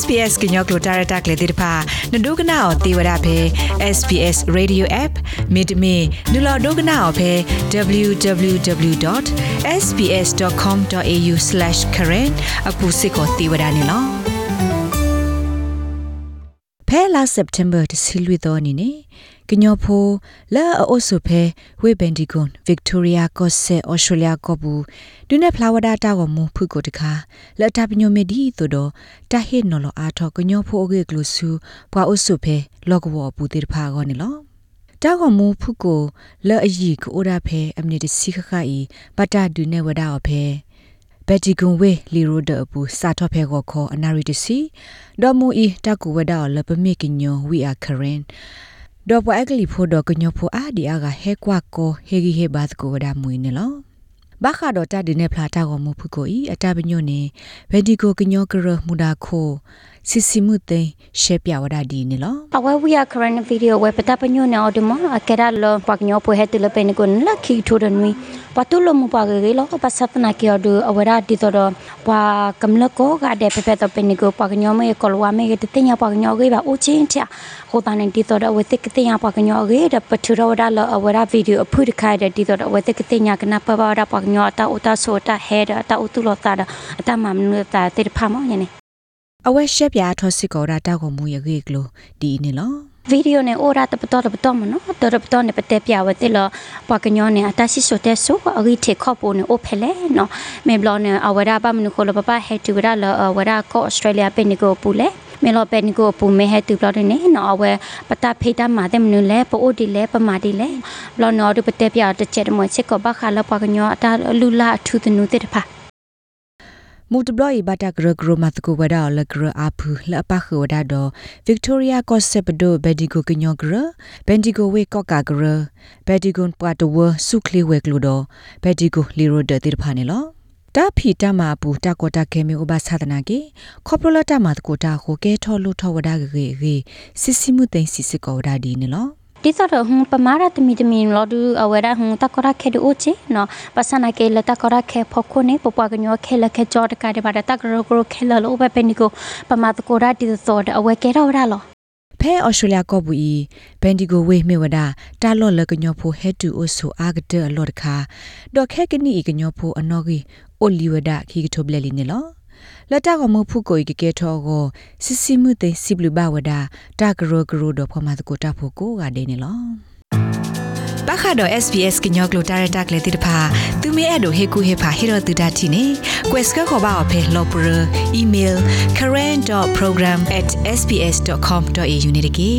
SPS ကညောကလိုတာရတာကလေတိတဖာနဒုကနာအောတေဝရဖဲ SPS Radio App မိတမီနူလာဒုကနာအောဖဲ www.sps.com.au/current အခုစစ်ကိုတေဝရနေလော ဖဲလာ September တစီလွေတော်အနေနဲ့ကညောဖိုလာအိုဆုဖဲဝေဘန်ဒီကွန်ဗစ်တိုးရီယာကော့ဆေဩစတြေးလျကောဘူးဒုနေဖလာဝဒါတာဝမူဖုကိုတခါလက်တာပညိုမီဒီတိုတော့တဟိနော်လအားထောကညောဖိုအကေကလုစုပွာအိုဆုဖဲလောကဝပူတိဖာကောနေလောတာကမူဖုကိုလဲ့အီကိုအိုရာဖဲအမနီတစီခခအီပတာဒုနေဝဒါအဖဲ ဘက်တီကွန်ဝေလီရိုဒအပူစာထောဖဲကိုခေါ်အနာရီတစီဒေါ်မူအီတကူဝဒါလပမေကညိုဝီအာခရင်ဒေါ်ပွားကလီဖိုဒေါ်ကညိုဖိုအာဒီအာကဟဲကွာကိုဟေဂီဟေဘတ်ကိုဝဒါမွေးနေလောဘာခါတော့တဒီနေဖလာတာကိုမူဖုကိုဤအတပညိုနေဗက်ဒီကိုကညောကရမူဒါခိုစီစီမှုသိရှေပြဝဒဒီနေလော Awa we are current video we pata panyo na odmo akera lo paknyo po het le pen ko la ki tho de nui patulo mu pa ge lo pa satna ki odu awara di to do pa kamla ko ga de pe pe to pen ko paknyo me ko wa me ge te nya paknyo ge ba o chin cha ho ta ne di to do we te ke nya paknyo ge de patu ro da lo awara video aphu de khai de di to do we te ke nya kana pa ba da paknyo ta o ta so ta he da ta o tu lo ta da ta ma mnu ta te pha mo ne အဝဲရှက်ပြာထောစစ်ကောရာတောက်ကိုမူရကေကလိုဒီနေလောဗီဒီယိုနဲ့အိုရာတပတော်တပတော်မနော်တော်တပတော်နဲ့ပတက်ပြဝတဲ့လပကညောနဲ့အတရှိဆိုတဲ့ဆိုအဂိထေခော့ပိုနဲ့အိုဖဲလဲနော်မေဘလောနဲ့အဝရပါမနုခိုလပပဟဲတူရလအဝရကောဩစတြေးလျပင်နီကိုပူလဲမေလောပန်ကိုပူမဲဟဲတူဘလောနေနော်အဝဲပတဖေးတမာတဲ့မနုလဲပိုအိုဒီလဲပမာဒီလဲဘလောနော်ဒီပတက်ပြတဲ့ချက်တမချက်ကောဘခါလပကညောအတလူလာထူးတနုတဲ့ဖာ မူတဘလီဘတာဂရဂရမတ်ကိုဝဒါလဂရအဖူလပခဝဒါဒဗစ်တိုးရီယာကော့ဆက်ပဒိုဘက်ဒီကိုကညောဂရဘန်ဒီကိုဝေကော့ကာဂရဘက်ဒီကွန်ပတ်တဝဆုခလီဝဲကလိုဒဘက်ဒီကိုလီရိုဒတိဖာနေလောတာဖီတမပူတာကောတာကေမီဥပသဒနာကေခေါပလတာမတ်ကိုတာကိုကဲထောလို့ထောဝဒါဂေဂေစစ်စီမှုသိစစ်စစ်ကောဒါဒီနေလော ဒီဆိုတော့ဟွန်ပမာရတမီတမီလောဒူအဝရဟွန်တကရခဲဒူချေနော်ပစနာကေလတကရခဲဖခုနေပပကညောခဲလခဲကြောတကတဲ့ပါတကရကရခဲလလောဘပနီကိုပမာတကိုရတီဆိုတော့အဝဲကဲတော့ရလောဖဲအော်စတြေးလျကောဘူဤဘန်ဒီဂိုဝေမေဝဒတာလော့လကညောဖိုဟက်တူအိုဆိုအာဂဒအလော့တခါဒေါ်ခဲကနီကညောဖိုအနော်ဂီအိုလီဝဒခီကထိုဘလက်လီနေလော လတကမဖုကိုကကေထောကိုစစ်စီမှုသိစီဘလူဘဝဒတာဂရောဂရိုဒဖမတ်ကိုတာဖို့ကိုကဒဲနေလောပခါတော့ SBS ကညောကလိုတာရတက်လေတိတဖာသူမဲအဲ့တို့ဟေကူဟေဖာဟီရိုတူဒတ်တီနေ quest ကခေါ်ပါအဖေလောပရ email current.program@sbs.com.au နေတကေ